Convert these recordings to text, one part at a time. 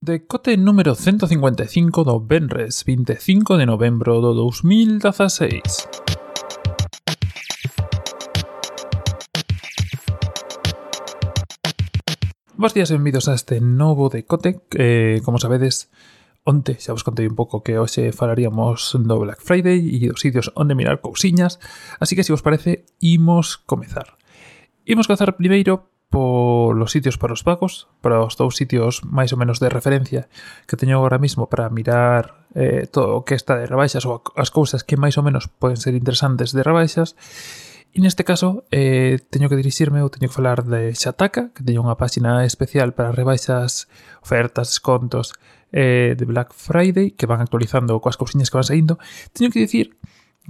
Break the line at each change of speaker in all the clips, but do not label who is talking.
Decote número 155 do Benres, 25 de novembro do 2016. Bos días e benvidos a este novo decote, eh, como sabedes, onte xa vos contei un pouco que hoxe falaríamos do Black Friday e dos sitios onde mirar cousiñas, así que se si vos parece, imos comezar. Imos comezar primeiro polos sitios para os pagos, para os dous sitios máis ou menos de referencia que teño agora mismo para mirar eh, todo o que está de rebaixas ou as cousas que máis ou menos poden ser interesantes de rebaixas. E neste caso eh, teño que dirixirme ou teño que falar de Xataka, que teño unha páxina especial para rebaixas, ofertas, descontos eh, de Black Friday, que van actualizando coas cousiñas que van saindo. Teño que dicir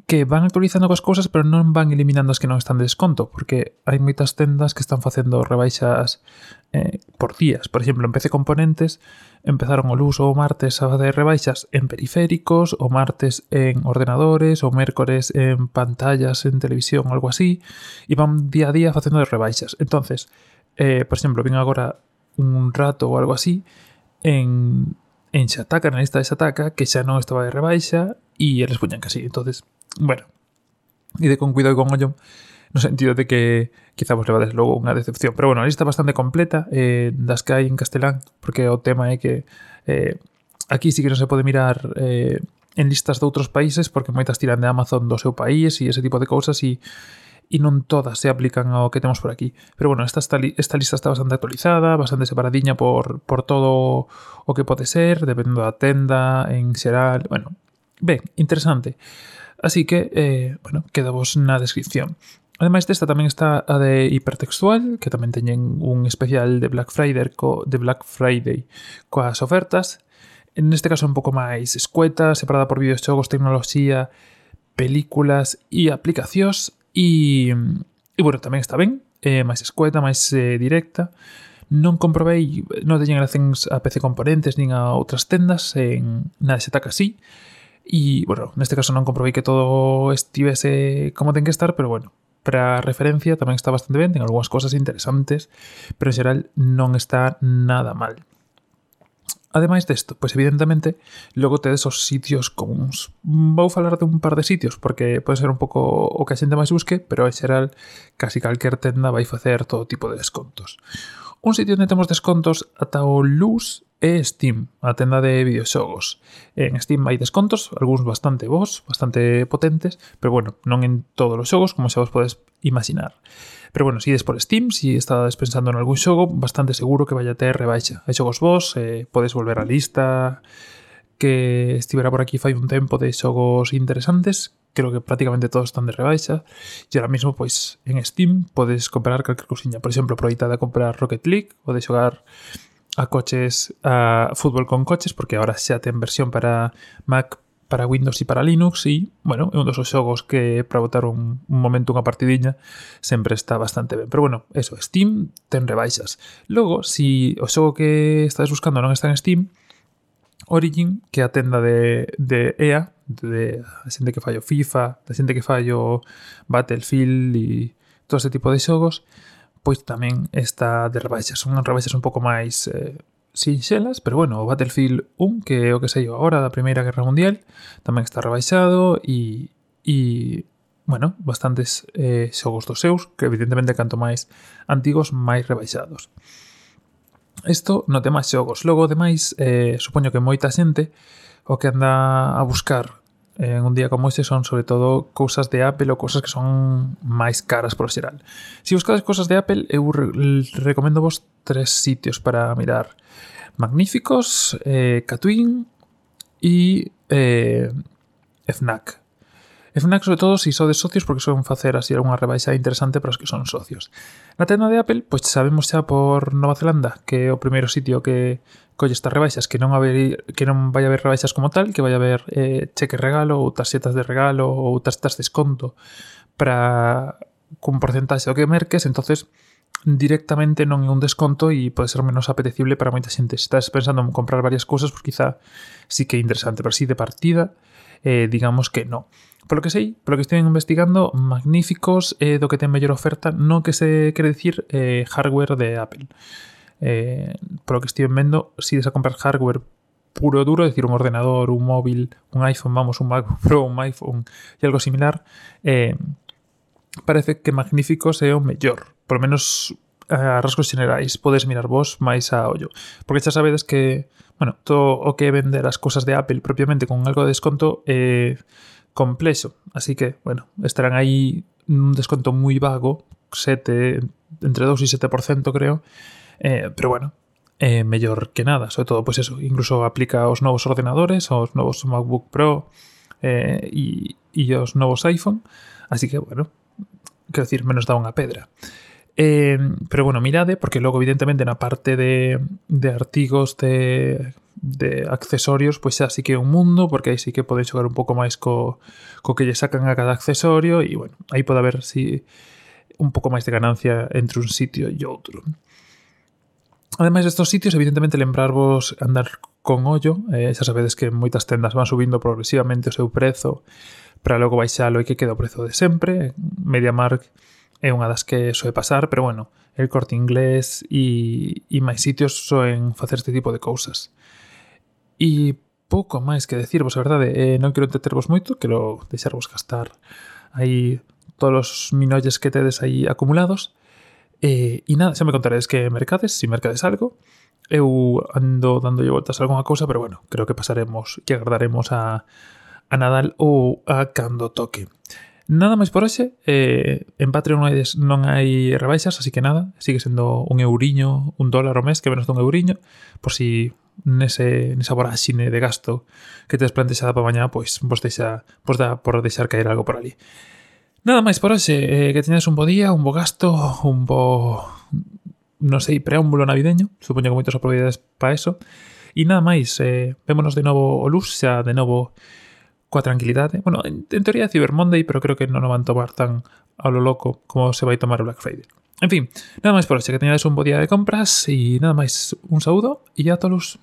que van actualizando coas cousas, pero non van eliminando as que non están de desconto, porque hai moitas tendas que están facendo rebaixas eh, por días. Por exemplo, en PC Componentes empezaron o luz o martes a facer rebaixas en periféricos, o martes en ordenadores, o mércores en pantallas, en televisión algo así, e van día a día facendo rebaixas. entonces eh, por exemplo, vin agora un rato ou algo así en, en Xataca, na lista de Xataca, que xa non estaba de rebaixa, e eles puñan que así. entonces Bueno, ide con cuidado e con ollo no sentido de que quizá vos levades logo unha decepción. Pero bueno, a lista bastante completa eh, das que hai en castelán, porque o tema é que eh, aquí sí que non se pode mirar eh, en listas de outros países, porque moitas tiran de Amazon do seu país e ese tipo de cousas e e non todas se aplican ao que temos por aquí. Pero bueno, esta, esta, esta lista está bastante actualizada, bastante separadiña por, por todo o que pode ser, dependendo da tenda, en xeral... Bueno, ben, interesante. Interesante. Así que, eh, bueno, queda vos na descripción. Ademais desta tamén está a de Hipertextual, que tamén teñen un especial de Black Friday, co, de Black Friday coas ofertas. En este caso un pouco máis escueta, separada por videoxogos, tecnoloxía, películas e aplicacións. E, e bueno, tamén está ben, eh, máis escueta, máis eh, directa. Non comprobei, non teñen relacións a PC Componentes nin a outras tendas en, na Xetaca sí. E, bueno, neste caso non comprobei que todo estivese como ten que estar, pero bueno, para referencia tamén está bastante ben, ten algunhas cosas interesantes, pero en xeral non está nada mal. Ademais desto, pois evidentemente, logo tedes os sitios comuns. Vou falar de un par de sitios, porque pode ser un pouco o que a xente máis busque, pero en xeral casi calquer tenda vai facer todo tipo de descontos. Un sitio onde temos descontos ata o luz e Steam, a tenda de videoxogos. En Steam hai descontos, algúns bastante bons, bastante potentes, pero bueno, non en todos os xogos, como xa vos podes imaginar. Pero bueno, se si ides por Steam, se si estades pensando en algún xogo, bastante seguro que vai a ter rebaixa. Hai xogos vos, eh, podes volver á lista, que estivera por aquí fai un tempo de xogos interesantes, creo que prácticamente todos están de rebaixa, e ahora mismo, pois, en Steam podes comprar calquer cousinha. Por exemplo, aproveitade de comprar Rocket League, ou de xogar a coches, a fútbol con coches, porque ahora xa ten versión para Mac, para Windows e para Linux e, bueno, é un dos xogos que para botar un, un momento unha partidiña sempre está bastante ben. Pero bueno, eso, Steam ten rebaixas. Logo, se si o xogo que estás buscando non está en Steam, Origin, que é a tenda de, de EA, de, de xente que fallo FIFA, da xente que fallo Battlefield e todo ese tipo de xogos, pois tamén está de rebaixas. Son rebaixas un pouco máis eh, sinxelas, pero bueno, o Battlefield 1, que é o que sei agora da Primeira Guerra Mundial, tamén está rebaixado e, e bueno, bastantes eh, xogos dos seus, que evidentemente canto máis antigos, máis rebaixados. Isto no tema xogos. Logo, demais, eh, supoño que moita xente o que anda a buscar en un día como este son sobre todo cousas de Apple ou cousas que son máis caras por xeral. Se si buscades cousas de Apple, eu re recomendo vos tres sitios para mirar. Magníficos, eh, Catwin e eh, FNAC. E FNAC sobre todo se sodes socios porque son facer así algunha rebaixa interesante para os que son socios. Na tenda de Apple, pois sabemos xa por Nova Zelanda que é o primeiro sitio que colle estas rebaixas, que non haber, que non vai haber rebaixas como tal, que vai haber eh, cheque regalo ou tarxetas de regalo ou tarxetas de desconto para cun porcentaxe do que merques, entonces directamente non é un desconto e pode ser menos apetecible para moita xente. Se estás pensando en comprar varias cousas, pois quizá sí que é interesante, pero sí de partida eh, digamos que non. Polo que sei, polo que estou investigando, magníficos eh, do que ten mellor oferta, non que se quere dicir eh, hardware de Apple eh, polo que estive vendo, si des a comprar hardware puro duro, é dicir, un ordenador, un móvil, un iPhone, vamos, un MacBook Pro, un iPhone e algo similar, eh, parece que Magníficos é o mellor. Por lo menos a rasgos generais podes mirar vos máis a ollo. Porque xa sabedes que, bueno, todo o que vender as cosas de Apple propiamente con algo de desconto é eh, complexo. Así que, bueno, estarán aí un desconto moi vago, 7, entre 2 e 7% creo, eh, pero bueno, eh, mellor que nada, sobre todo, pues eso, incluso aplica aos novos ordenadores, aos novos MacBook Pro eh, e, e aos novos iPhone, así que, bueno, quero dicir, menos da unha pedra. Eh, pero bueno, mirade, porque logo evidentemente na parte de, de artigos de, de accesorios, pois xa así que é un mundo, porque aí sí que podes xogar un pouco máis co, co que lle sacan a cada accesorio, e bueno, aí pode haber si un pouco máis de ganancia entre un sitio e outro. Ademais destos sitios, evidentemente, lembrarvos andar con ollo. Eh, xa sabedes que moitas tendas van subindo progresivamente o seu prezo para logo baixalo e que queda o prezo de sempre. MediaMark é unha das que soe pasar, pero bueno, el corte inglés e, e máis sitios soen facer este tipo de cousas. E pouco máis que decirvos, a verdade, eh, non quero entretervos moito, quero deixarvos gastar aí todos os minolles que tedes aí acumulados. Eh, e nada, xa me contaredes que mercades, se si mercades algo. Eu ando dándolle voltas a alguna cousa, pero bueno, creo que pasaremos que agardaremos a, a Nadal ou a cando toque. Nada máis por hoxe. Eh, en Patreon non hai, non hai rebaixas, así que nada. Sigue sendo un euriño, un dólar o mes, que menos dun euriño. Por si nese, nesa voraxine de gasto que tes plantexada para mañá, pois vos, deixa, vos dá por deixar caer algo por ali. Nada máis por hoxe, eh, que teñades un bo día, un bo gasto, un bo, non sei, preámbulo navideño, supoño que moitas aproveidades para eso, e nada máis, eh, vémonos de novo o luz, xa de novo coa tranquilidade. Bueno, en, en teoría é Cyber Monday, pero creo que non o van tomar tan a lo loco como se vai tomar o Black Friday. En fin, nada máis por hoxe, que teñades un bo día de compras e nada máis, un saúdo e a todos.